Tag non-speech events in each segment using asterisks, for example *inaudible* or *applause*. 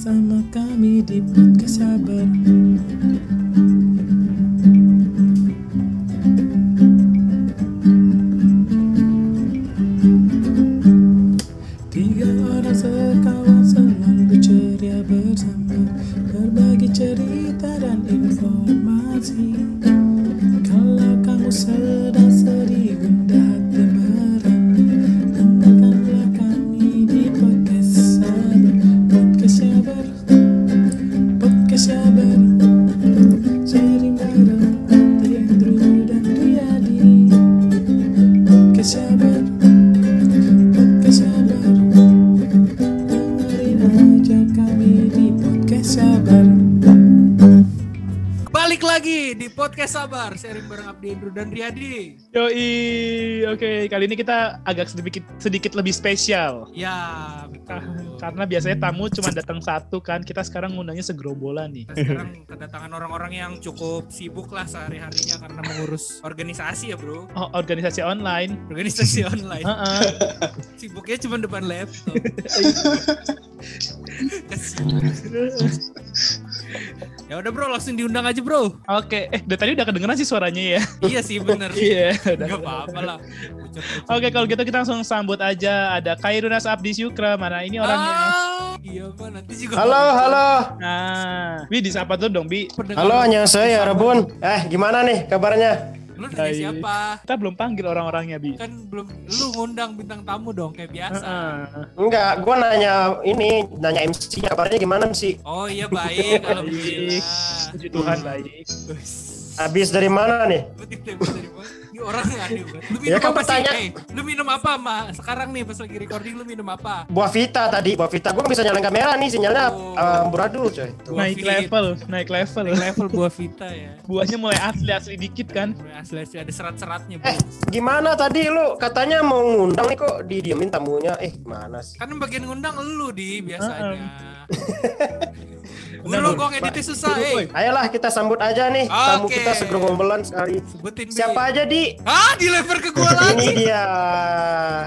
bersama kami di podcast sabar. Riyadi. Yoi, oke kali ini kita agak sedikit sedikit lebih spesial Ya, Kah- betul. karena biasanya tamu cuma datang satu kan, kita sekarang ngundangnya segerombolan nih. Kita sekarang kedatangan orang-orang yang cukup sibuk lah sehari-harinya karena mengurus organisasi ya bro. Oh, organisasi online. Organisasi *laughs* online. Heeh. Sibuknya cuma depan laptop. *laughs* Ya udah bro, langsung diundang aja bro. Oke, eh dari tadi udah kedengeran sih suaranya ya. *laughs* iya sih bener. Iya, udah. Gak apa-apa lah. Oke, kalau gitu kita langsung sambut aja ada Kairunas Abdi Syukra. Mana ini orangnya? Ah, iya pak, nanti juga. Halo, halo. Nah, Bi disapa tuh dong, Bi. Halo, hanya saya Rebun. Eh, gimana nih kabarnya? Lu nanya siapa? Kita belum panggil orang-orangnya, Bi. Kan belum lu ngundang bintang tamu dong kayak biasa. Heeh. Enggak, gua nanya ini, nanya MC kabarnya gimana sih? Oh iya baik, alhamdulillah. Puji Tuhan baik. Habis dari mana nih? Ini orang aneh banget. Lu minum Ya kan apa pertanyaan- sih? Eh, lu minum apa, Ma? Sekarang nih pas lagi recording lu minum apa? Buah Vita tadi, Buah Vita. Gua nggak bisa nyalain kamera nih, sinyalnya Oh. eh, amburadul coy. Tuh. Naik level, naik level. Level buah vita ya. *laughs* Buahnya mulai asli-asli dikit kan. Asli asli ada serat-seratnya. Eh, gimana tadi lu katanya mau ngundang nih kok didiemin tamunya? Eh, gimana sih? Kan bagian ngundang lu di biasanya. *laughs* Benar, Lu Bu. kok ngeditnya susah, eh. Ayolah kita sambut aja nih tamu Oke. kita segerombolan sekali. Sebutin. Siapa aja di? Ah, dilempar ke gua *laughs* Ini lagi. dia.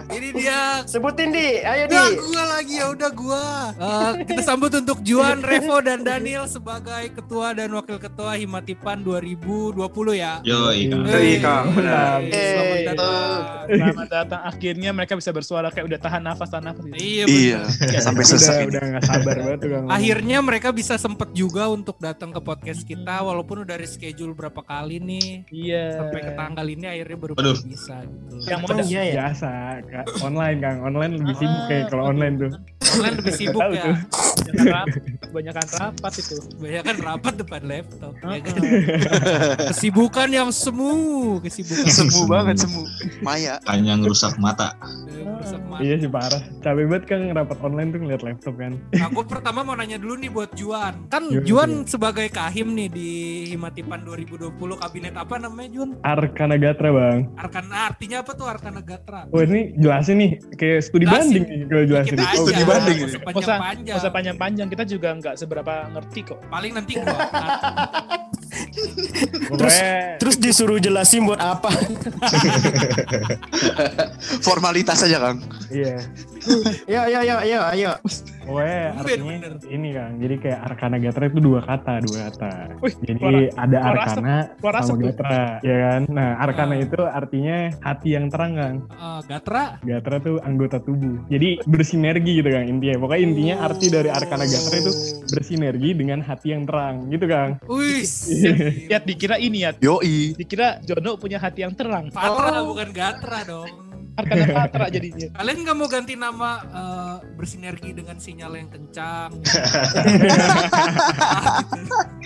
Ini dia Sebutin di, ayo di. Udah gua lagi ya udah gua. Eh, kita sambut untuk Juan, *laughs* Revo dan Daniel sebagai ketua dan wakil ketua Himatipan 2020 ya. Yoi, Kang. Yoi, Kang, benar. Selamat datang. Selamat datang. Akhirnya mereka bisa bersuara kayak udah tahan nafas, tahan nafas. gitu. Iya, Iya, sampai udah sesak ini. udah nggak sabar banget tuh Kang. Akhirnya mereka bisa sempet juga untuk datang ke podcast kita walaupun udah reschedule berapa kali nih. Iya. Sampai ke tanggal ini akhirnya baru Aduh. bisa gitu. Yang mana? iya ya? biasa Kak. online Kang online lebih sibuk kayak kalau online tuh Online lebih sibuk ya. Kebanyakan rapat, kebanyakan rapat itu. Banyak kan rapat depan laptop. ya kan? *laughs* Kesibukan yang semu, kesibukan Semu banget semu. Maya. Kayaknya ngerusak mata. merusak mata. iya sih parah capek banget Kang rapat online tuh ngeliat laptop kan Aku pertama mau nanya dulu nih buat Juan. Kan Gimana, Juan sebagai kahim nih di Himatipan 2020 kabinet apa namanya Juan? Arkana Gatra Bang Arkana artinya apa tuh Arkana Gatra? Wah ini jelasin nih kayak studi Jelasin. banding nih kalau jelasin Kita aja. Oh, studi banding Panjang-panjang. Panjang-panjang. Kita juga nggak seberapa ngerti kok. Paling nanti *laughs* gua. Pokoknya Terus disuruh jelasin buat apa? *laughs* Formalitas aja, Kang. iya Ayo, ayo, ayo, ayo, ayo. pokoknya Tumben, artinya bener. ini Kang jadi kayak Arkana Gatra itu dua kata dua kata Wih, jadi keluar- ada keluar Arkana keluar sama. Gatra ya kan nah Arkana Ah. itu artinya hati yang terang Kang Eh, Gatra. Gatra tuh anggota tubuh. Jadi bersinergi gitu Kang intinya. Pokoknya intinya arti dari Arkana Gatra itu bersinergi dengan hati yang terang gitu Kang. Wih. *laughs* Ya dikira ini ya. Yoi. Dikira Jono punya hati yang terang. Patra Oh. bukan Gatra dong. Arkana Patra jadinya. Kalian nggak mau ganti nama eh, bersinergi dengan sinyal yang kencang? *laughs*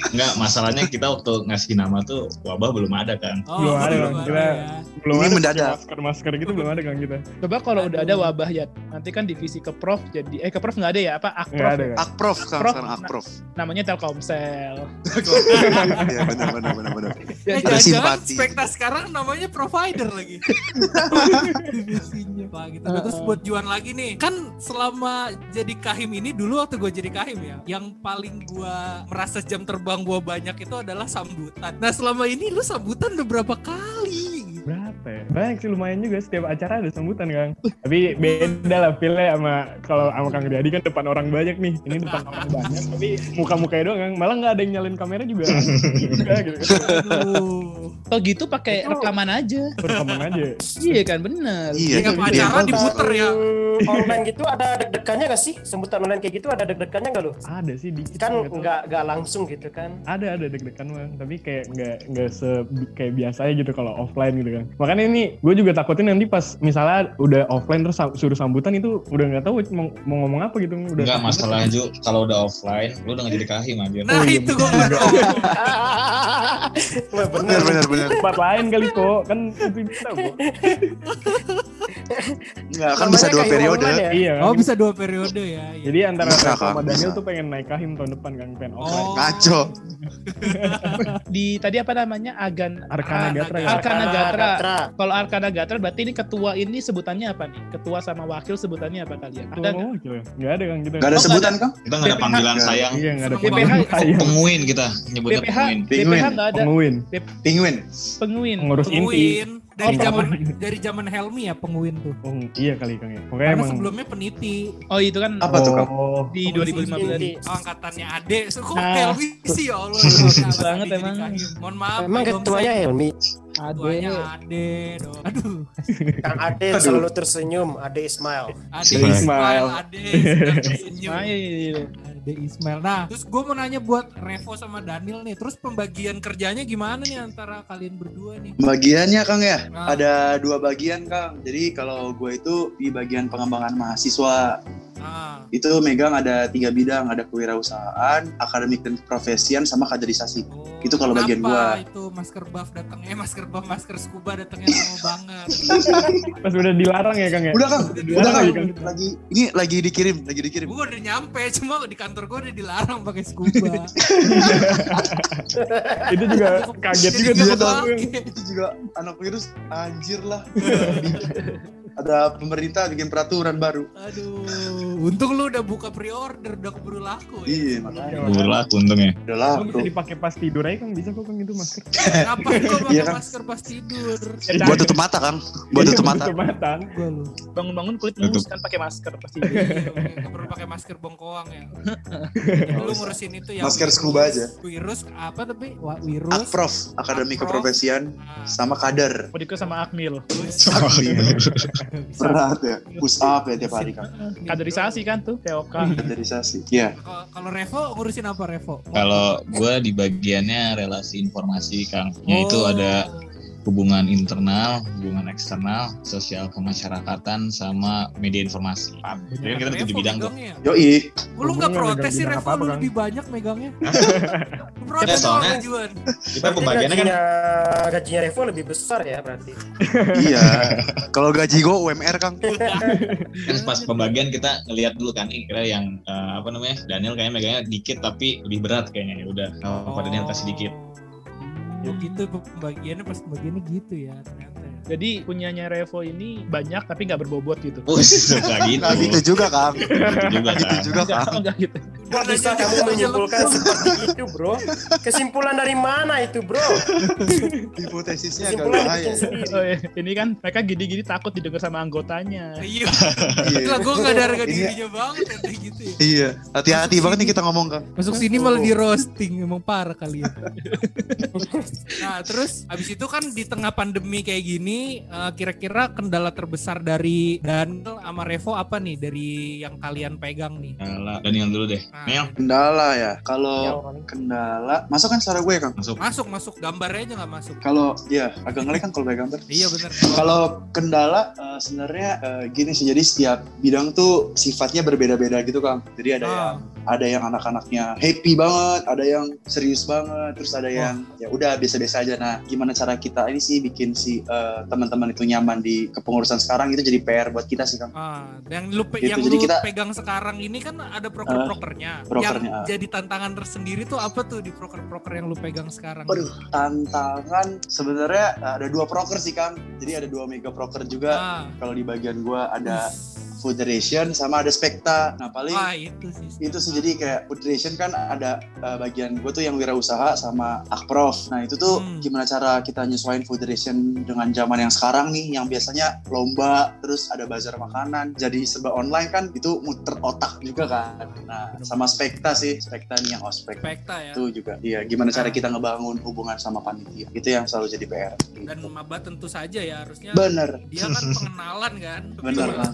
Enggak, masalahnya kita waktu ngasih nama tuh wabah belum ada kan. Oh, Belum ada, belum Bang. ada Kita- ya. Belum Ini ada mendadak. masker masker gitu belum ada Kang kita. Coba kalau udah ada wabah ya, nanti kan divisi ke Prof jadi eh ke Prof nggak ada ya apa Akprof ada ya? Kang. Akprof. Prof. Sekarang Akprof. namanya Telkomsel. *laughs* Iya, benar, benar, benar, benar. Ada jangan-jangan simpati. Spekta sekarang namanya provider lagi. *laughs* Divisinya. Pak gitu. Terus buat Juan lagi nih. Kan selama jadi kahim ini dulu waktu gue jadi kahim ya, yang paling gue merasa jam terbang gue banyak itu adalah sambutan. Nah selama ini lu sambutan udah berapa kali? Berapa ya? Banyak sih lumayan juga setiap acara ada sambutan Kang. Tapi beda lah feelnya sama kalau sama Kang Riyadi kan depan orang banyak nih. Ini depan orang banyak tapi muka-mukanya doang Kang. Malah nggak ada yang nyalin kamera juga. *laughs* juga gitu. Aduh. Atau gitu pakai rekaman aja. Rekaman aja. Iya kan bener. Iya. Tiap iya. acara diputer ya. Online gitu ada deg-degannya gak sih? Sambutan online kayak gitu ada deg-degannya gak lu? Ada sih dikit. Kan nggak nggak langsung gitu kan? ada ada deg-degan bang tapi kayak nggak nggak se kayak biasanya gitu kalau offline gitu kan makanya ini gue juga takutin nanti pas misalnya udah offline terus suruh sambutan itu udah nggak tahu mau, mau ngomong apa gitu udah Enggak masalah Ju, kalau udah offline, lu udah nggak jadi kahim aja. Nah iya, itu gue nggak tahu. Wah, Bener bener bener. tempat lain kali kok kan itu kita kok Enggak kan bisa dua periode. ya? iya Oh kan? bisa dua periode ya. iya. jadi antara Bisa, sama Daniel bisa. tuh pengen naik kahim tahun depan kan pengen offline Oh. Ngaco. *laughs* Di tadi apa namanya? Agan Arkana Gatra ya Arkana Gatra. Gatra. Kalau Arkana Gatra berarti ini ketua ini sebutannya apa nih? Ketua sama wakil sebutannya apa kalian? Ada nggak ada kan kita Gak ada Oh, sebutan kan? Kita nggak ada panggilan sayang. iya nggak ada. Sayang. Penguin kita nyebutnya penguin. BPH nggak ada. penguin Penguin. Penguin. pengurus inti Penguin dari Oh, zaman dari zaman Helmi ya penguin tuh. oh iya kali kang ya pokoknya Karena emang sebelumnya peniti. Oh itu kan Apa tuh Kang? oh di Pengurus 2015. Inti. Oh, angkatannya Ade. So, kok Nah. Helmi sih ya Allah. *laughs* Banget emang. Mohon maaf. Emang ketuanya. Helmi. Ketuanya Ade dong. Aduh. Kang Ade selalu tersenyum. Ade Ismail. Ade Ismail. Ismail. Ade sedang Nah. Ade Ismail. Nah, terus gue mau nanya buat Revo sama Daniel nih. Terus pembagian kerjanya gimana nih antara kalian berdua nih? Bagiannya Kang ya, Ah. ada dua bagian Kang. Jadi kalau gue itu di bagian pengembangan mahasiswa, Ah, itu megang ada tiga bidang, ada kewirausahaan, akademik dan profesian, sama kaderisasi. oh, Itu kalau bagian gua. itu masker buff datangnya, eh, masker buff, masker scuba datangnya lama banget. *laughs* pas udah dilarang ya kang ya Udah Kang, Udah udah Kang. Lagi ini lagi dikirim, lagi dikirim. gue udah nyampe, cuma di kantor gue udah dilarang pakai scuba. *laughs* itu juga kaget juga tahu pakai. Itu juga anak virus anjir lah. *laughs* ada pemerintah bikin peraturan baru. Aduh, untung lu udah buka pre-order, udah keburu laku ya. Iya, makanya Gue laku untungnya. udah. Lo bisa dipakai pas tidur aja kan bisa kok kan itu masker *laughs* Ngapain kok pakai Iya kan? masker pas tidur? Buat tutup mata Kang, buat tutup mata. tutup mata. Bangun-bangun kulit mulus kan pakai masker pasti. Iya, nggak perlu pakai masker bongkoang ya. *laughs* Lu ngurusin itu ya. Masker scuba aja. Virus apa tapi? Wah, virus. Akprof, Akademi Akprof. Keprofesian Ah, sama kader. Mau dikira sama Akmil. *laughs* Berat ya, push up ya tiap hari kan. Kaderisasi kan tuh, TOK. Kaderisasi. Iya. Kalau kalau Revo ngurusin apa Revo? Kalau gue di bagiannya relasi informasi Kang. Ya itu Oh. ada hubungan internal, hubungan eksternal, sosial kemasyarakatan, sama media informasi. Jadi kan kita tujuh bidang tuh. Yoi. Oh, lu nggak protes sih Revo, lu lebih banyak megangnya. *laughs* Ya, protes soalnya- sama Juan. Kita pembagiannya kan gajinya, Revo lebih besar ya berarti. *laughs* Iya. Kalau gaji gue UMR Kang. *laughs* kan pas pembagian kita ngelihat dulu kan kira yang eh, apa namanya Daniel kayaknya megangnya dikit tapi lebih berat kayaknya ya udah oh, Daniel kasih dikit Oh, gitu pembagiannya pas pembagiannya gitu ya ternyata. Ya. Jadi punyanya Revo ini banyak tapi nggak berbobot gitu. Bus, suka gitu. Nah gitu juga Kang. Gitu juga Gitu kan. juga Kang. enggak gitu. Kok bisa kamu menyimpulkan seperti itu bro? Kesimpulan dari mana itu bro? Hipotesisnya agak bahaya. Oh, iya. Ini kan mereka gini-gini takut didengar sama anggotanya. Iya, Iya. lah gue nggak ada harga dirinya banget ya kayak gitu ya. Iya. Hati-hati banget nih kita ngomong Kang. Masuk sini malah di roasting, emang parah kalian. *laughs* nah terus abis itu kan di tengah pandemi kayak gini, eh, kira-kira kendala terbesar dari Daniel sama Revo apa nih dari yang kalian pegang nih? Yalah, Daniel dulu deh Nah, Neil Kendala ya. Kalau Yang kendala, masuk kan suara gue Kang. masuk Masuk masuk gambarnya aja nggak masuk. Kalau ya agak ngelik kan kalau pakai gambar. Iya bener. Kalau kendala eh, sebenarnya eh, gini sih jadi setiap bidang tuh sifatnya berbeda-beda gitu Kang. Jadi ada yang Ah, ada yang anak-anaknya happy banget, ada yang serius banget, terus ada yang ya udah biasa-biasa aja. Nah, gimana cara kita ini sih bikin si eh, teman-teman itu nyaman di kepengurusan sekarang itu jadi PR buat kita sih Kang. ah, yang lu pe- Gitu, yang jadi lu kita- pegang sekarang ini kan ada proker-prokernya. prokernya, yang ah. jadi tantangan tersendiri tuh apa tuh di proker-proker yang lu pegang sekarang? Waduh, tantangan sebenarnya eh, ada dua proker sih Kang. Jadi ada dua mega proker juga. Ah, Kalau di bagian gua ada. Food Ration sama ada Spekta. Nah paling Wah itu sih. itu sih jadi kayak Food Ration kan ada uh, bagian gue tuh yang wirausaha sama Akprof. Nah itu tuh Hmm. gimana cara kita nyesuaiin Food Ration dengan zaman yang sekarang nih yang biasanya lomba terus ada bazar makanan jadi serba online kan itu muter otak juga kan. Nah sama Spekta sih Spekta nih yang ospek Spekta ya. itu juga iya gimana cara Nah. kita ngebangun hubungan sama panitia itu yang selalu jadi PR Dan gitu. maba tentu saja ya harusnya bener dia kan pengenalan kan. Bener, malah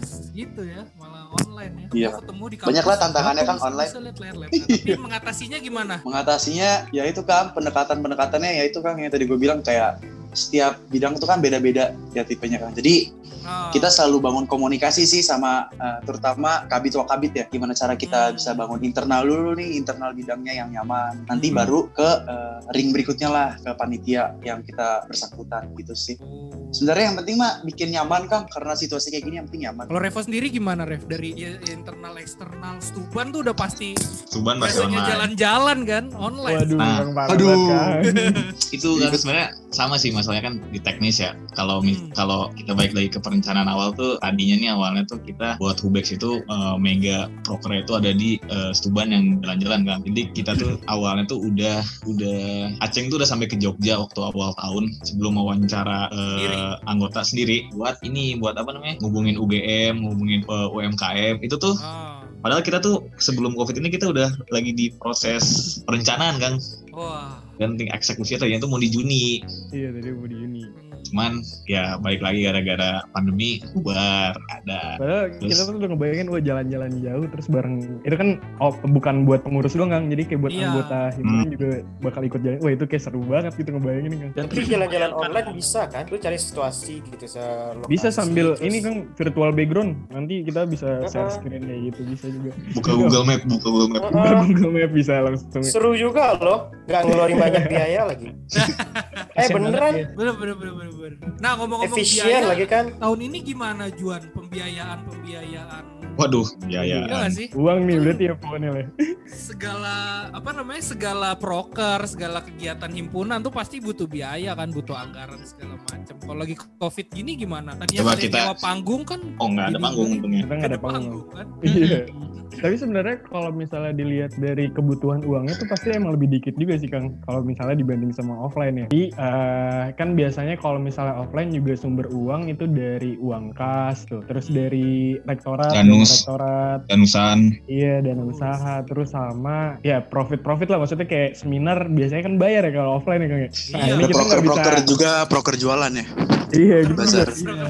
gitu ya, malah online ya. Iya. Ketemu di Banyak lah kampus, tantangannya "Ah, kan online." bisa lihat layar laptop?" *laughs* Tapi mengatasinya gimana? mengatasinya ya itu kan pendekatan pendekatannya ya itu kan yang tadi gue bilang kayak setiap bidang tuh kan beda-beda ya tipenya kan jadi Ah, kita selalu bangun komunikasi sih sama eh, terutama kabit wakabit ya gimana cara kita Hmm. bisa bangun internal dulu nih internal bidangnya yang nyaman nanti Hmm. baru ke eh, ring berikutnya lah ke panitia yang kita bersangkutan gitu sih oh. sebenarnya yang penting mah bikin nyaman kan karena situasi kayak gini yang penting nyaman Kalau Revo sendiri gimana Rev? Dari ya, internal eksternal Stuban tuh udah pasti pasti biasanya online. jalan-jalan kan online. Waduh, Nah, aduh. Kang. *laughs* itu kan sebenarnya sama sih masalahnya kan di teknis ya kalau Hmm. kalau kita balik lagi ke perencanaan awal tuh tadinya nih awalnya tuh kita buat Hubex itu eh, mega proker itu ada di eh, Stuban yang jalan-jalan kan jadi kita tuh *laughs* awalnya tuh udah udah Aceng tuh udah sampai ke Jogja waktu awal tahun sebelum wawancara Sendiri. anggota sendiri buat ini buat apa namanya ngubungin UGM ngubungin eh, UMKM itu tuh Ah. padahal kita tuh sebelum covid ini kita udah lagi di proses perencanaan kan Wah. Dan tingkat eksekusi tadinya tuh mau di Juni Iya, tadi mau di Juni. Hmm. cuman ya balik lagi gara-gara pandemi bubar ada Padahal Terus- kita tuh udah ngebayangin wah jalan-jalan jauh terus bareng itu kan oh, bukan buat pengurus doang Kang. Jadi kayak buat Iya. anggota himpunan juga bakal ikut jalan. Wah itu kayak seru banget gitu ngebayangin. Dan Tapi jalan-jalan online bisa kan? Lu cari situasi gitu se Bisa sambil terus- ini kan virtual background. Nanti kita bisa share screen kayak gitu bisa juga. buka Google Map buka Google Map Buka. Google Map bisa langsung. Seru juga loh, nggak ngeluarin banyak biaya lagi. *laughs* eh beneran, ya. Bener bener bener bener. Nah ngomong-ngomong efisien biaya, lagi kan? tahun ini gimana Juan pembiayaan pembiayaan? waduh ya ya Iya sih? Uang nih berarti ya pokoknya lah. segala apa namanya segala proker segala kegiatan himpunan tuh pasti butuh biaya kan butuh anggaran segala macam kalau lagi covid gini gimana tadinya Coba kita- panggung kan oh nggak ada panggung untungnya Kita nggak ada panggung. kan *laughs* Iya. Tapi sebenarnya kalau misalnya dilihat dari kebutuhan uangnya tuh pasti emang lebih dikit juga sih Kang. Kalau misalnya dibanding sama offline ya. Jadi eh, kan biasanya kalau misalnya offline juga sumber uang itu dari uang kas tuh. Terus dari rektorat, Danus. rektorat, danusan iya dana usaha, terus sama ya profit-profit lah maksudnya kayak seminar biasanya kan bayar ya kalau offline ya Kang ya. Nah, Iya. ini Ada kita proker nggak bisa proker juga proker jualan ya *laughs* Iya gitu. Juga. Iya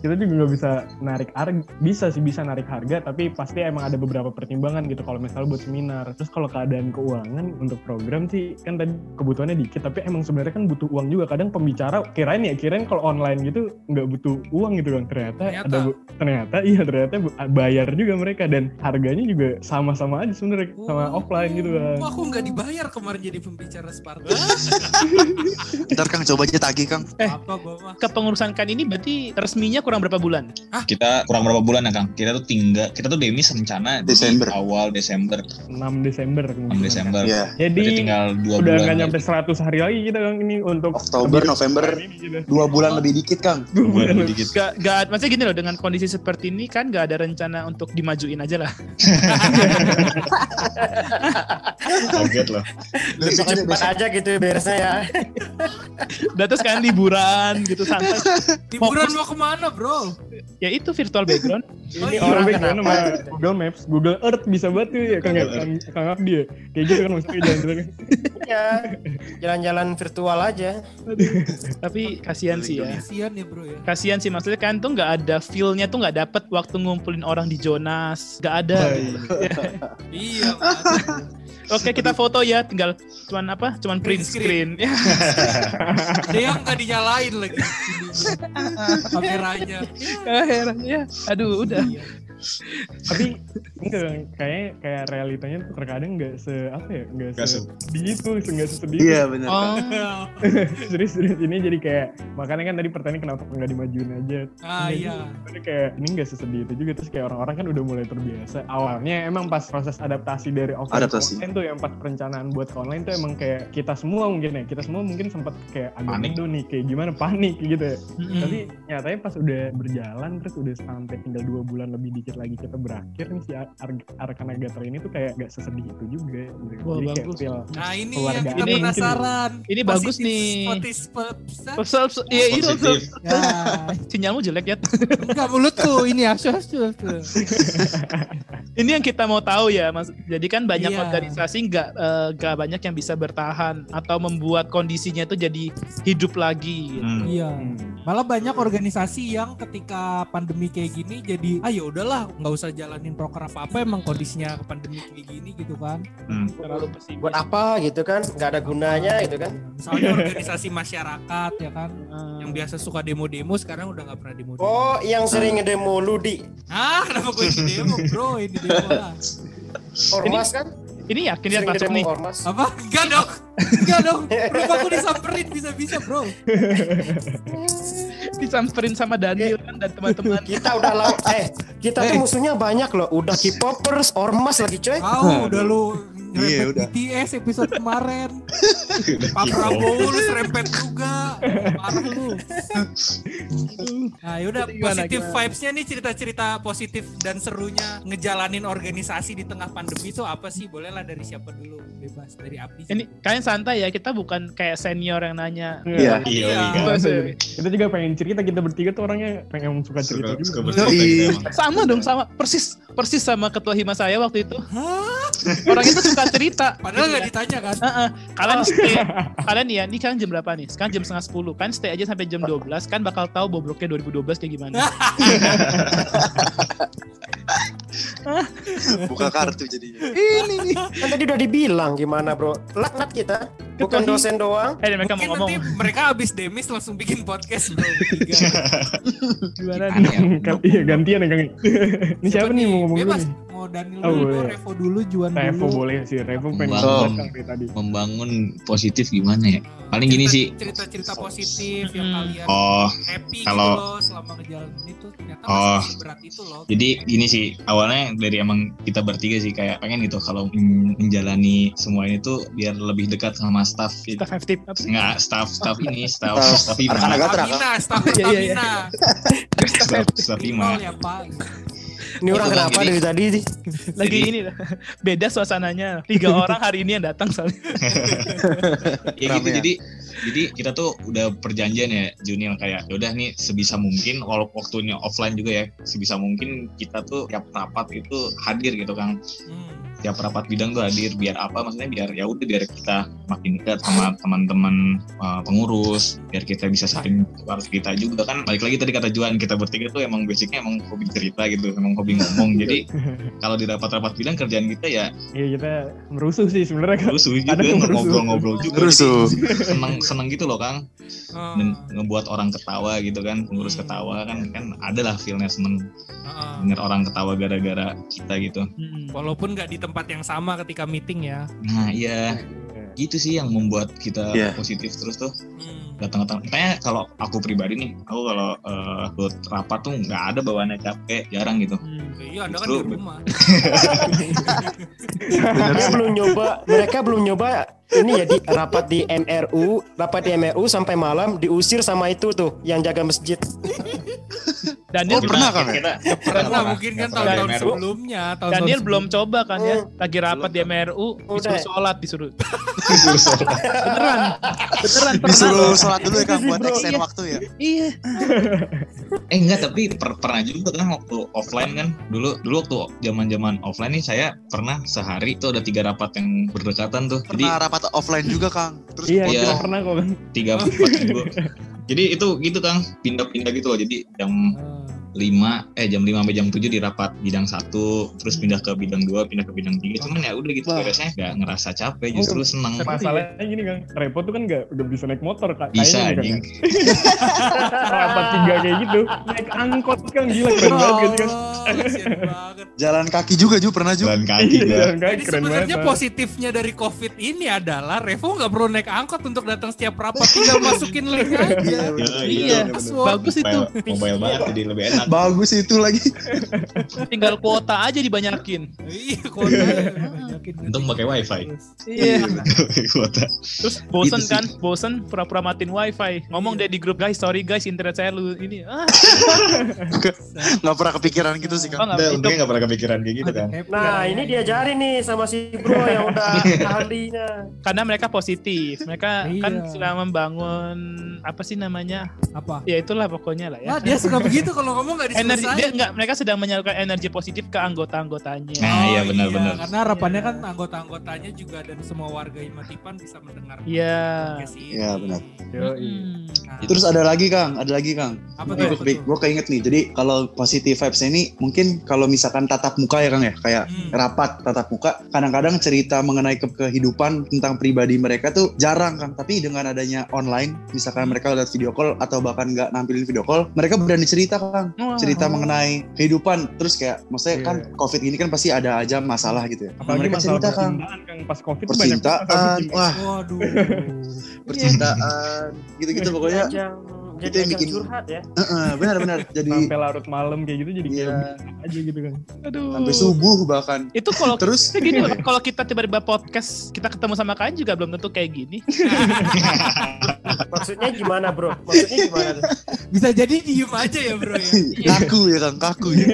kita juga nggak bisa narik harga bisa sih bisa narik harga tapi pasti emang ada beberapa pertimbangan gitu kalau misalnya buat seminar terus kalau keadaan keuangan untuk program sih kan tadi kebutuhannya dikit tapi emang sebenarnya kan butuh uang juga kadang pembicara kirain ya kirain kalau online gitu nggak butuh uang gitu kan ternyata, Ternyata. ada bu- ternyata *laughs* iya ternyata bu- bayar juga mereka dan harganya juga sama-sama aja sebenarnya sama Oh. offline gitu kan Wah, aku nggak dibayar kemarin jadi pembicara Sparta *laughs* ntar kang coba aja tagih kang Eh. apa gua mah Kepengurusan kan ini berarti resminya kurang berapa bulan? kita kurang berapa bulan ya kang kita tuh tinggal kita tuh demis rencana di Desember. awal Desember 6 Desember 6 Desember ya jadi jadi tinggal dua udah bulan nggak lagi. nyampe 100 hari lagi kita kan ini untuk Oktober November ini gitu. dua bulan lebih dikit kang Dua bulan lebih dikit Gak, gak, maksudnya gini loh, dengan kondisi seperti ini kan gak ada rencana untuk dimajuin aja lah. *laughs* kaget loh aja Cepat aja gitu beresnya ya. Udah terus kan liburan gitu santai. liburan mau ke mana bro Ya itu virtual background. Oh, Ini iya. orang sama Google Maps, Google Earth bisa banget tuh ya Kang, Google Kang, Kang Abdi ya. Kayak gitu kan maksudnya jalan-jalan. Ya, jalan-jalan virtual aja. Tapi kasihan sih ya. kasihan ya bro ya Kasihan sih maksudnya kan tuh nggak ada feel-nya tuh nggak dapet waktu ngumpulin orang di Jonas. Nggak ada. gitu. iya kan. Oke kita foto ya, tinggal cuman apa? Cuman print screen. Ya. ada yang nggak dinyalain lagi *laughs* kameranya Ah, heran ya. Aduh udah. Tapi *laughs* enggak kayak kayak realitanya tuh terkadang nggak se apa ya nggak Nggak se se- sedih itu nggak sesedih Iya itu. benar. Oh, *laughs* serius serius ini jadi kayak makanya kan tadi pertanyaan kenapa nggak dimajuin aja ah Ini iya Jadi kayak ini nggak sesedih itu juga terus kayak orang-orang kan udah mulai terbiasa awalnya emang pas proses adaptasi dari offline Adaptasi. ke online tuh yang pas perencanaan buat ke online tuh emang kayak kita semua mungkin ya kita semua mungkin sempat kayak agak Panik. bodoh nih kayak gimana panik gitu ya Mm-mm. tapi nyatanya pas udah berjalan terus udah sampai tinggal dua bulan lebih dikit lagi kita berakhir nih si Ar- Ar- Arkana Gatra ini tuh kayak gak sesedih itu juga gitu. Wah, jadi kayak bagus. feel nah ini yang kita ini mungkin penasaran ini bagus nih. Pesel, pesel, iya itu ya *laughs* sinyalmu jelek ya. enggak mulutku ini asu asu asu. *laughs* Ini yang kita mau tahu ya, Mas. Jadi kan banyak Iya. organisasi nggak eh, nggak banyak yang bisa bertahan atau membuat kondisinya itu jadi hidup lagi. gitu. Hmm. iya hmm, Malah banyak organisasi yang ketika pandemi kayak gini jadi ah ya udahlah nggak usah jalanin proker apa apa emang kondisinya pandemi kayak gini gitu kan. Hmm. Terlalu pesimis. Buat apa gitu kan? Nggak ada gunanya gitu kan? Misalnya *laughs* organisasi masyarakat ya kan yang biasa suka demo-demo sekarang udah nggak pernah demo-demo. Oh, yang sering ngedemo Ludi. Ah, kenapa gue demo bro? Ini demo lah. Ormas kan? Ini yakin dia masuk nih. Ormas. Apa? Enggak dong. Enggak dong. Kenapa aku disamperin bisa-bisa bro? *laughs* Disamperin sama Daniel kan dan teman-teman. Kita udah law eh kita tuh musuhnya banyak loh. Udah K-popers, Ormas lagi coy. Tahu udah lu Iya, udah. BTS episode kemarin. *laughs* Pak Prabowo lu *laughs* serempet juga. Parah lu. Nah yaudah Jadi gimana, positif gimana? vibes-nya nih cerita-cerita positif dan serunya ngejalanin organisasi di tengah pandemi itu apa sih? Bolehlah dari siapa dulu? Bebas dari Abdi. Ini kalian santai ya, kita bukan kayak senior yang nanya. Iya. Iya. Iya. Bebas ya. kita juga pengen cerita kita bertiga tuh orangnya pengen suka cerita Suka, suka juga bercerita gitu. Sama dong, sama persis persis sama ketua hima saya waktu itu. Orang itu suka cerita. Padahal Gitu nggak ya. ditanya kan? Heeh. Kalian stay, kalian ya, ini kalian jam berapa nih? Sekarang jam setengah sepuluh. Kan stay aja sampai jam 12 kan bakal tahu bobroknya 2012 kayak gimana. Buka kartu jadinya. ini nih. Kan tadi udah dibilang gimana bro. Laknat kita. Bukan dosen doang. Eh, mereka Mungkin mau ngomong nanti mereka habis demis langsung bikin podcast bro. gimana nih? ya. Kan- iya gantian ya Kang ini siapa, nih mau ngomong dulu Bebas. Mau Daniel Oh, dulu, boleh. Revo dulu, Juan Revo dulu. boleh sih Revo pengen dari tadi Membangun positif gimana ya? Paling gini Cerita- sih. Cerita-cerita positif yang Hmm. kalian Oh, happy kalau- gitu loh selama ngejalanin itu ternyata Oh. masih berat itu loh. Jadi gini sih awalnya dari emang kita bertiga sih kayak pengen gitu kalau men- menjalani semua ini tuh biar lebih dekat sama staff gitu. Kita five tip apa sih? Nggak staff staff ini *laughs* staff Staff staff Stamina, staff Iya, iya, iya. stamina. staff staff Ya. Ini orang kenapa dari tadi sih? Lagi Jadi- ini lah. *laughs* beda suasananya. Tiga *laughs* orang hari ini yang datang soalnya. *laughs* ya gitu Ramean. jadi jadi kita tuh udah perjanjian ya Junior kayak yaudah nih sebisa mungkin walau waktunya offline juga ya sebisa mungkin kita tuh tiap rapat itu hadir gitu kan Hmm. tiap rapat bidang tuh hadir biar apa maksudnya biar ya udah biar kita makin dekat sama teman-teman uh, pengurus biar kita bisa saling tukar cerita juga kan balik lagi tadi kata Juan kita bertiga tuh emang basicnya emang hobi cerita gitu emang hobi ngomong jadi *laughs* kalau di rapat-rapat bidang kerjaan kita ya Iya kita merusuh sih sebenarnya Kang. rusuh juga merusuh. ngobrol-ngobrol juga Rusuh. Jadi seneng seneng gitu loh Kang Oh. dan ngebuat orang ketawa gitu kan pengurus Hmm. ketawa kan kan ada lah feelnya seneng denger orang ketawa gara-gara kita gitu Hmm. Walaupun nggak di tempat yang sama ketika meeting ya. nah iya gitu sih yang membuat kita Iya. positif terus tuh Hmm. datang-datang makanya kalau aku pribadi nih aku kalau eh, ikut rapat tuh nggak ada bawaannya capek jarang gitu Hmm. Iya, Anda kan Justru- di rumah. *laughs* Dia belum nyoba, mereka belum nyoba ini ya di rapat di MRU, rapat di MRU sampai malam diusir sama itu tuh yang jaga masjid. *laughs* Daniel Oh, pernah, Kang, ya? kita, Pernah mungkin kan tahun-tahun sebelumnya. Tahun Daniel belum coba kan ya. Hmm. Lagi rapat di MRU, disuruh Udah. sholat, disuruh. Disuruh sholat. Beneran. Beneran pernah. Disuruh sholat dulu ya Kang buat extend iya. waktu ya. Iya. eh enggak tapi per- pernah juga kan waktu offline kan dulu dulu waktu zaman zaman offline nih saya pernah sehari itu ada tiga rapat yang berdekatan tuh jadi Pernah rapat offline juga Kang. Terus Iya, Iya. pernah kok kan. tiga empat minggu jadi itu gitu kang. Pindah-pindah gitu loh. Jadi jam 5 eh jam 5 sampai jam 7 di rapat bidang satu terus Hmm. pindah ke bidang 2 pindah ke bidang 3 cuman ya udah gitu Wah. beresnya nggak ngerasa capek justru seneng Masalahnya gini kan, repot tuh kan gak, gak bisa naik motor kak. bisa Kayaknya anjing kan, *laughs* rapat tiga kayak gitu. Naik angkot kan gila keren banget gitu kan. Oh, kasihan banget. *laughs* Jalan kaki juga Ju pernah Ju. jalan kaki Iya, gua jalan kaki Jadi keren banget. sebenarnya Pak. positifnya dari COVID ini adalah Revo nggak perlu naik angkot untuk datang setiap rapat, tinggal masukin link aja. Iya, Password. bagus itu. mobile, mobile banget jadi lebih enak Bagus itu lagi. Tinggal kuota aja dibanyakin. Iya, kuota. Untung pakai wifi. Iya. kuota Terus bosen Gitu kan, bosen pura-pura matiin wifi. Ngomong deh di grup guys, sorry guys internet saya lu ini. Ah, *laughs* Nggak pernah kepikiran gitu sih kan. nggak untungnya gak pernah kepikiran kayak gitu kan Nah ini diajarin nih sama si bro *laughs* yang udah ahlinya. karena mereka positif. Mereka Iya. kan sudah membangun apa sih namanya? Apa? Ya itulah pokoknya lah ya. Nah, dia suka begitu kalau ngomong nggak energi dia enggak mereka sedang menyalurkan energi positif ke anggota-anggotanya. Nah, iya, benar-benar. Karena harapannya kan anggota-anggotanya juga dan semua warga Imatipan bisa mendengar Iya. Iya, benar. Hmm. Nah, Terus ada lagi Kang, ada lagi Kang. apa Gue tuh? gue keinget nih. Jadi kalau positive vibes ini mungkin kalau misalkan tatap muka ya Kang ya, kayak Hmm. rapat tatap muka, kadang-kadang cerita mengenai ke kehidupan tentang pribadi mereka tuh jarang Kang. Tapi dengan adanya online, misalkan mereka lihat video call atau bahkan nggak nampilin video call, mereka berani cerita Kang. Cerita mengenai kehidupan. Terus kayak, maksudnya Iya. kan COVID ini kan pasti ada aja masalah gitu ya. Apalagi mereka masalah cerita Kang. percintaan kan pas covid banyak Percintaan, banget wah Waduh. *laughs* percintaan, gitu-gitu pokoknya. Ajang, Itu jadi yang bikin- curhat ya. Heeh, benar-benar. *laughs* Jadi sampai larut malam kayak gitu jadi kayak Iya. bisa aja gitu kan. Aduh. sampai subuh bahkan. Itu kalau Terus *laughs* gini loh, kalau kita tiba-tiba podcast, kita ketemu sama kalian juga belum tentu kayak gini. *laughs* Maksudnya gimana bro? Maksudnya gimana tuh? Bisa jadi diem aja ya bro ya. kaku ya Kang, kaku ya.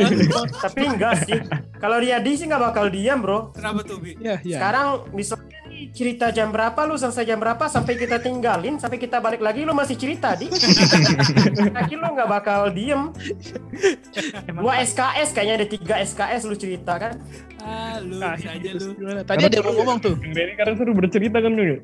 Tapi enggak sih. Kalau Riyadi sih nggak bakal diam bro. Kenapa tuh Bi? Iya, iya. Sekarang misalnya cerita jam berapa lu selesai jam berapa sampai kita tinggalin sampai kita balik lagi lu masih cerita di. Yakin *laughs* lu nggak bakal diem. Dua SKS kayaknya ada tiga SKS lu cerita kan? Ah, lu Nah, aja lu. Tadi ada yang mau ngomong tuh. Denny karena seru bercerita kan Ya,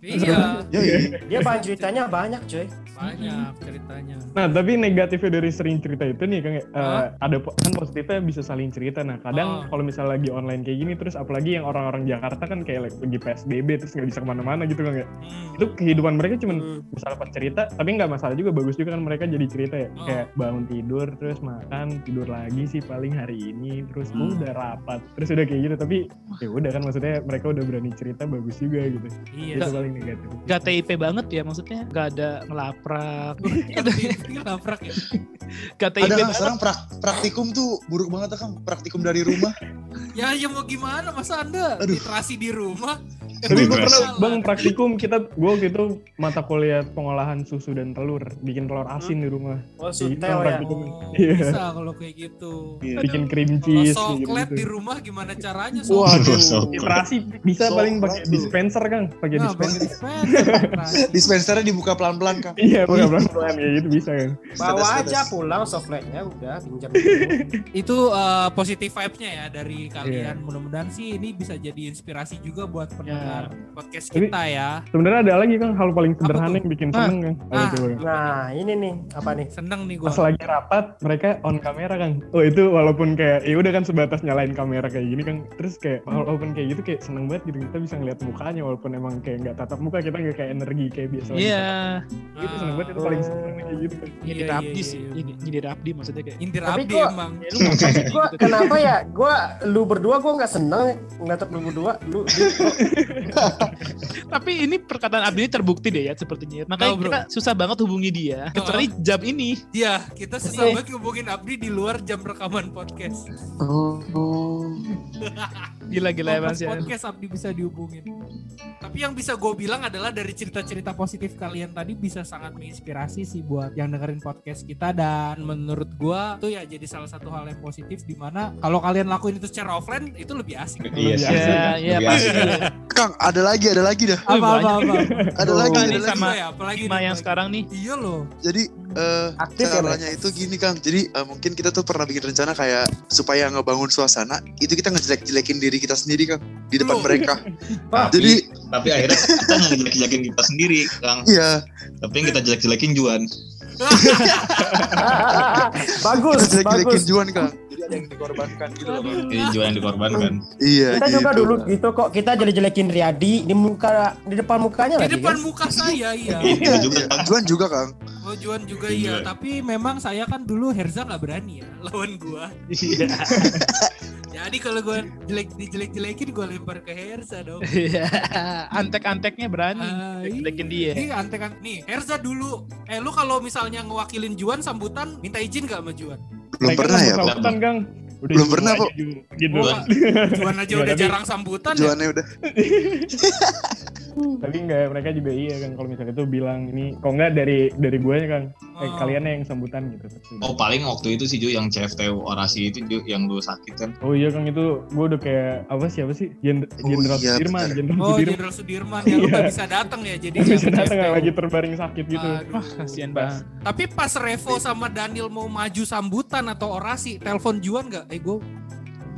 iya. Dia bahan ceritanya banyak coy. Banyak ceritanya. Nah tapi negatifnya dari sering cerita itu nih Kang, eh, Hah? ada kan positifnya bisa saling cerita. Nah kadang Oh. kalau misalnya lagi online kayak gini terus apalagi yang orang-orang Jakarta kan kayak lagi PSBB terus nggak bisa ke mana-mana gitu kan ya. Hmm. Itu kehidupan mereka cuman Hmm. bisa dapat cerita tapi nggak masalah juga bagus juga kan mereka jadi cerita ya Oh. kayak bangun tidur terus makan tidur lagi sih paling hari ini terus Hmm. udah rapat terus udah kayak gitu tapi ya udah kan maksudnya mereka udah berani cerita bagus juga gitu Iya. itu paling negatif Gak TIP banget ya maksudnya. Gak ada ngelaprak. Ngelaprak ya. Gak TIP Ada Kang, banget. sekarang prak- praktikum tuh buruk banget Kang. Praktikum dari rumah. Ya, ya mau gimana masa Anda Aduh. literasi di rumah? tapi gue pernah bang praktikum kita gue waktu itu mata kuliah pengolahan susu dan telur bikin telur asin di rumah Oh, gitu sutel ya. praktikum. Oh, Iya. bisa kalau kayak gitu. Iya. bikin cream Kalau cheese kayak soklet gitu di rumah gimana caranya? Waduh, Soklet. literasi bisa paling pakai dispenser kan, pakai Nah, dispenser. Dispensernya dibuka pelan-pelan Kang. Iya, bukan pelan-pelan kayak gitu bisa kan. Bawa aja pulang sofletnya udah pinjam *laughs* itu uh, positive vibes-nya ya dari Iya. kalian. Mudah-mudahan sih ini bisa jadi inspirasi juga buat pendengar podcast Tapi- kita ya. Sebenarnya ada lagi kan hal paling sederhana yang bikin Ah. seneng kan. Ah. coba, Kang? Nah ini nih apa nih? Seneng nih gua. Pas lagi rapat mereka on kamera kan. Oh itu walaupun kayak ya udah kan sebatas nyalain kamera kayak gini kan. Terus kayak walaupun kayak gitu kayak seneng banget gitu kita bisa ngeliat mukanya walaupun emang kayak nggak tatap muka kita nggak kayak energi kayak biasa. Iya. tatap. Itu seneng banget itu paling seneng kayak gitu kan. Nyindir Iya, Abdi iya, sih. iya, Nyindir Abdi maksudnya kayak. Indir Tapi Abdi gua- emang. Ya, lu Gua gitu? kenapa ya? Gua lu berdua gua nggak seneng ngeliat lu berdua. Lu *laughs* Tapi ini perkataan Abdi ini terbukti deh ya sepertinya. Makanya Oh, bro. kita susah banget hubungi dia. Kecuali jam ini. Iya, kita susah banget ngubungin Abdi di luar jam rekaman podcast. Gila-gila emang sih. podcast Abdi bisa dihubungin. Tapi yang bisa gue bilang adalah dari cerita-cerita positif kalian tadi bisa sangat menginspirasi sih buat yang dengerin podcast kita dan menurut gue tuh ya jadi salah satu hal yang positif di mana kalau kalian lakuin itu secara offline itu lebih asik. Iya sih. Iya, iya Lebih pasti. Kang, ada lagi, ada lagi dah. Apa apa apa. Ada lagi, ada lagi. sama ya, apalagi yang sekarang nih. Iya loh. Jadi eh, Aktif ya, caranya itu gini Kang. Jadi eh, mungkin kita tuh pernah bikin rencana kayak supaya ngebangun suasana, itu kita ngejelek-jelekin diri kita sendiri Kang di depan Loh. mereka. *laughs* Tapi, Jadi tapi akhirnya kita nggak jelek-jelekin kita sendiri, Kang. iya, Tapi yang kita jelek-jelekin Juan. *laughs* bagus, Kita jelek-jelekin bagus. Juan Kang. Jadi ada yang dikorbankan gitu loh. Jual yang dikorbankan. Iya Kita juga gitu, dulu Kang. gitu kok. Kita jelek-jelekin Riyadi di muka di depan mukanya Di lagi depan kan. muka saya iya. Itu juga Iya. Juan juga Kang. Oh Juan juga Iya. iya, tapi memang saya kan dulu Herza nggak berani ya *laughs* lawan gua. Iya. *laughs* Jadi kalau gua jelek dijelek-jelekin gua lempar ke Herza dong. *laughs* Iya. Antek-anteknya berani. Ah, Jelekin dia. Ini antek nih, Herza dulu. Eh lu kalau misalnya ngewakilin Juan sambutan minta izin gak sama Juan? Belum pernah ya, Kang? sambutan, Kang. Udah Belum pernah, kok. gitu. Wah, *laughs* Juan aja Iya, udah tapi- jarang sambutan ya. Juannya udah. *laughs* Tapi enggak, mereka juga iya kan kalau misalnya itu bilang ini kok enggak dari dari gue kan. Eh, Oh. kalian yang sambutan gitu. Oh paling waktu itu sih Ju yang CFT orasi itu Ju yang lu sakit kan. Oh iya Kang itu gue udah kayak apa sih apa sih Jen- Oh Jenderal iya, Sudirman. Jenderal Oh, Sudirman. Jenderal Sudirman *laughs* ya lu Iya. gak bisa datang ya jadi bisa yang datang lagi terbaring sakit gitu. Aduh. Wah, kasihan banget. Tapi pas Revo sama Daniel mau maju sambutan atau orasi, telepon Juan gak? Eh gue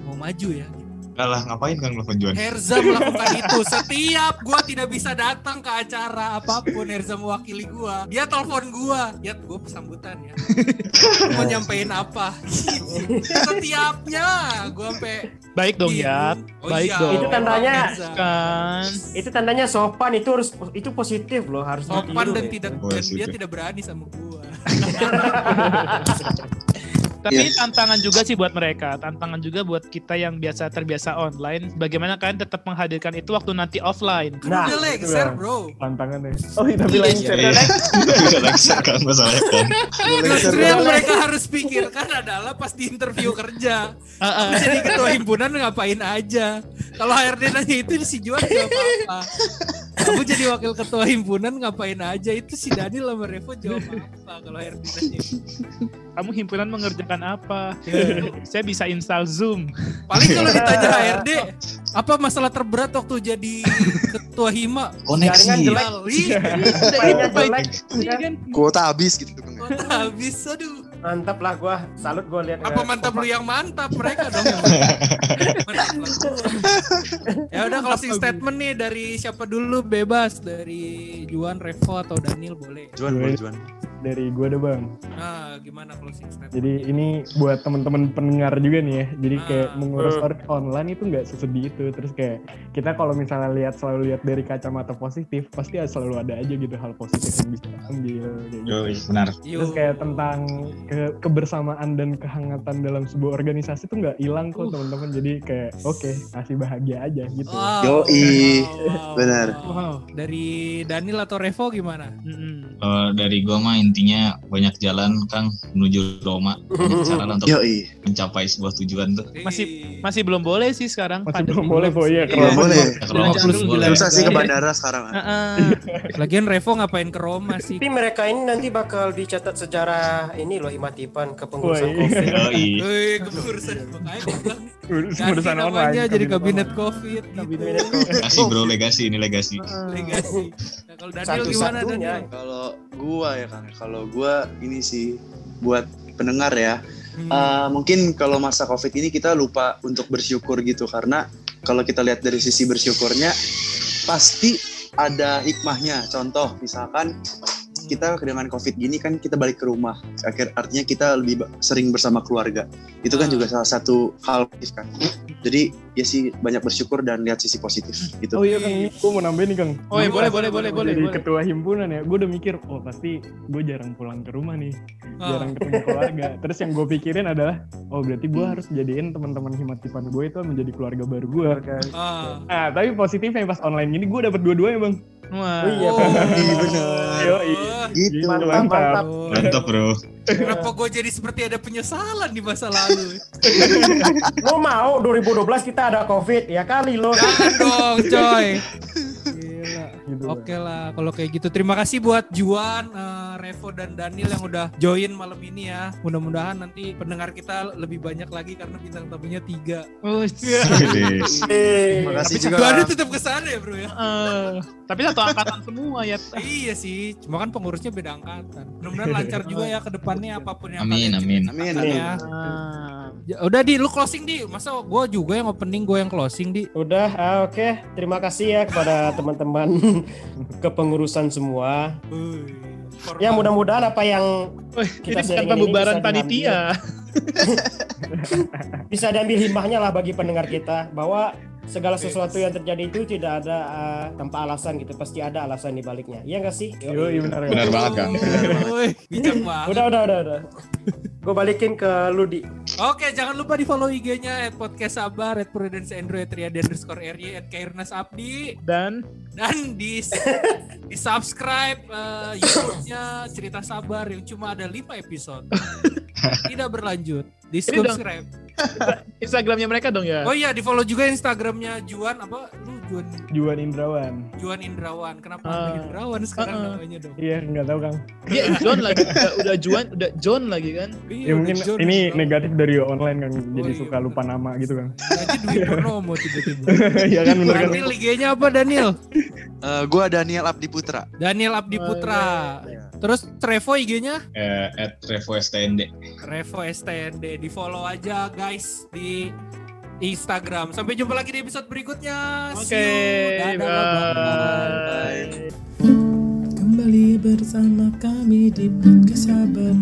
mau maju ya. Enggak lah ngapain kan telepon Juan? Herza melakukan itu setiap gua tidak bisa datang ke acara apa pun Herza mewakili gua dia telepon gua ya gua sambutan ya mau nyampein apa setiapnya gua sampai Baik dong ya. Oh Baik iya, dong. Itu tandanya-. Kan. Itu tandanya sopan itu harus itu positif loh harus sopan dan ya. tidak dan dia tidak berani sama gua *laughs* Tapi Iya. tantangan juga sih buat mereka. Tantangan juga buat kita yang biasa terbiasa online. Bagaimana kalian tetap menghadirkan itu waktu nanti offline? Nah, udah itu lengser lah. bro Tantangannya. Oh iya tapi lain Iya, Iya. Tapi udah lengser kan masalahnya kan. Justru yang mereka harus pikirkan adalah pas di interview kerja Ah, ah. Jadi ketua himpunan ngapain aja Kalau HRD nanya itu si Juan gak apa-apa Kamu jadi wakil ketua himpunan ngapain aja Itu si Daniel sama Revo jawab apa Kalau HRD nanya Kamu himpunan mengerjakan apa? Ya. Saya bisa install Zoom. Paling kalau ditanya HRD Apa masalah terberat waktu jadi ketua hima Jaringan Koneksi. jelek. Iya kan? Kuota habis gitu Kang. kota habis aduh Mantap lah gua. Salut gua lihat. Apa mantap lu yang mantap mereka dong yang. Ya udah closing statement nih dari siapa dulu bebas dari Juan, Revo atau Daniel boleh. Juan, boleh Juan. Dari gue ada bang. Nah, gimana closing statement? Jadi ini buat teman-teman pendengar juga nih ya. Jadi kayak Ah. mengurus or- online itu nggak sesedih itu. Terus kayak kita kalau misalnya lihat selalu lihat dari kacamata positif, pasti selalu ada aja gitu hal positif yang bisa ambil kayak gitu. Benar. Terus kayak tentang ke- kebersamaan dan kehangatan dalam sebuah organisasi tuh nggak hilang kok teman-teman. Jadi kayak oke masih bahagia aja gitu. Wow. Yoi, Wow. benar. Wow. Dari Daniel atau Revo gimana? Mm-mm. Eh, dari gua mah intinya banyak jalan Kang menuju Roma. Banyak cara untuk Yoi. mencapai sebuah tujuan tuh. Masih- Masih belum boleh sih sekarang. Masih pandemi. belum boleh kok ya. Belum Kalau boleh. Ke Roma Jalan boleh. jalan Susah sih ke bandara sekarang. *laughs* Lagian Revo ngapain ke Roma sih? Tapi mereka ini nanti bakal dicatat sejarah ini loh Imatipan kepengurusan. COVID. Yoi. Kepengurusan urusan online. jadi kabinet Covid. Kabinet Gitu. Legasi bro, legasi ini legasi. Legasi. Nah, kalau Daniel gimana Satu-satunya. Daniel? Kalau gua ya Kang, kalau gua ini sih buat pendengar ya. Hmm. Eh, mungkin kalau masa covid ini kita lupa untuk bersyukur gitu karena kalau kita lihat dari sisi bersyukurnya pasti ada hikmahnya contoh misalkan kita dengan covid gini kan kita balik ke rumah akhir artinya kita lebih sering bersama keluarga itu kan Ah. juga salah satu hal positif kan jadi ya sih banyak bersyukur dan lihat sisi positif gitu Oh iya Kang, gue mau nambahin nih Kang. Oh iya, boleh, boleh, boleh, boleh, Jadi boleh. ketua himpunan ya, gue udah mikir, oh pasti gue jarang pulang ke rumah nih, Ah. jarang ketemu keluarga. *laughs* Terus yang gue pikirin adalah, oh berarti gue harus jadiin teman-teman himatipan gue itu menjadi keluarga baru gue. Ah. Nah, tapi positifnya pas online gini gue dapet dua-duanya bang. Wah. Oh iya, Oh, Iya, bener. Yoi. gitu Mantap, Mantap. mantap. Oh. Mantap bro. Kenapa gue jadi seperti ada penyesalan di masa lalu? Lo mau 2012 kita ada COVID ya kali lo. Jangan dong, coy. *laughs* Gitu, Oke lah, kalau kayak gitu. Terima kasih buat Juan, eh, Revo dan Daniel yang udah join malam ini ya. Mudah-mudahan nanti pendengar kita lebih banyak lagi karena bintang tamunya tiga. Oh, terima kasih juga Juannya tetap ke sana ya bro ya. eh, tapi satu angkatan semua ya. iya sih, cuma kan pengurusnya beda angkatan. Mudah-mudahan lancar juga ya ke depannya apa pun yang Amin, amin. amin amin ya. Ah. Ya, Udah di lu closing di, masa gua juga yang opening, gua yang closing di. Udah, ah, oke. Terima kasih ya kepada *laughs* teman-teman *laughs* kepengurusan semua. Formal. Ya mudah-mudahan apa yang Kita ini bukan pembubaran bisa panitia. *laughs* bisa diambil himbahnya lah bagi pendengar kita bahwa segala sesuatu yang terjadi itu tidak ada uh, tanpa alasan gitu pasti ada alasan di baliknya iya nggak sih Yoi, benar. Benar banget kan. Woi, bijak banget. udah udah udah udah gue balikin ke Ludi Oke, jangan lupa di follow IG-nya at podcast sabar, at prudence android, triadi underscore ry, at kairnas abdi, Dan dan di *laughs* di subscribe eh, YouTube-nya cerita sabar yang cuma ada 5 episode. *laughs* Tidak berlanjut. Di subscribe. *laughs* Instagramnya mereka dong ya. Oh iya, di follow juga Instagramnya Juan apa? Lu Juan Juan Indrawan. Juan Indrawan. Kenapa namanya Indrawan sekarang Ah, ah. namanya dong? Iya, nggak tahu Kang. Dia John lagi, udah, udah Juan, udah John lagi kan. Iya, Ya mungkin John, ini John. negatif dari online kan, jadi iya, suka bener. lupa nama gitu kan. Aja duit *laughs* Purnomo tiba-tiba. *laughs* Iya kan bener kan. Daniel IG-nya apa Daniel? Eh, gua Daniel Abdi Putra. Daniel Abdi Putra. Terus Trevo IG-nya? Eh, at Revo STND. Revo STND di follow aja guys di Instagram. Sampai jumpa lagi di episode berikutnya. Oke. Dadah, bye-bye. bye. Kembali bersama kami di podcast sabar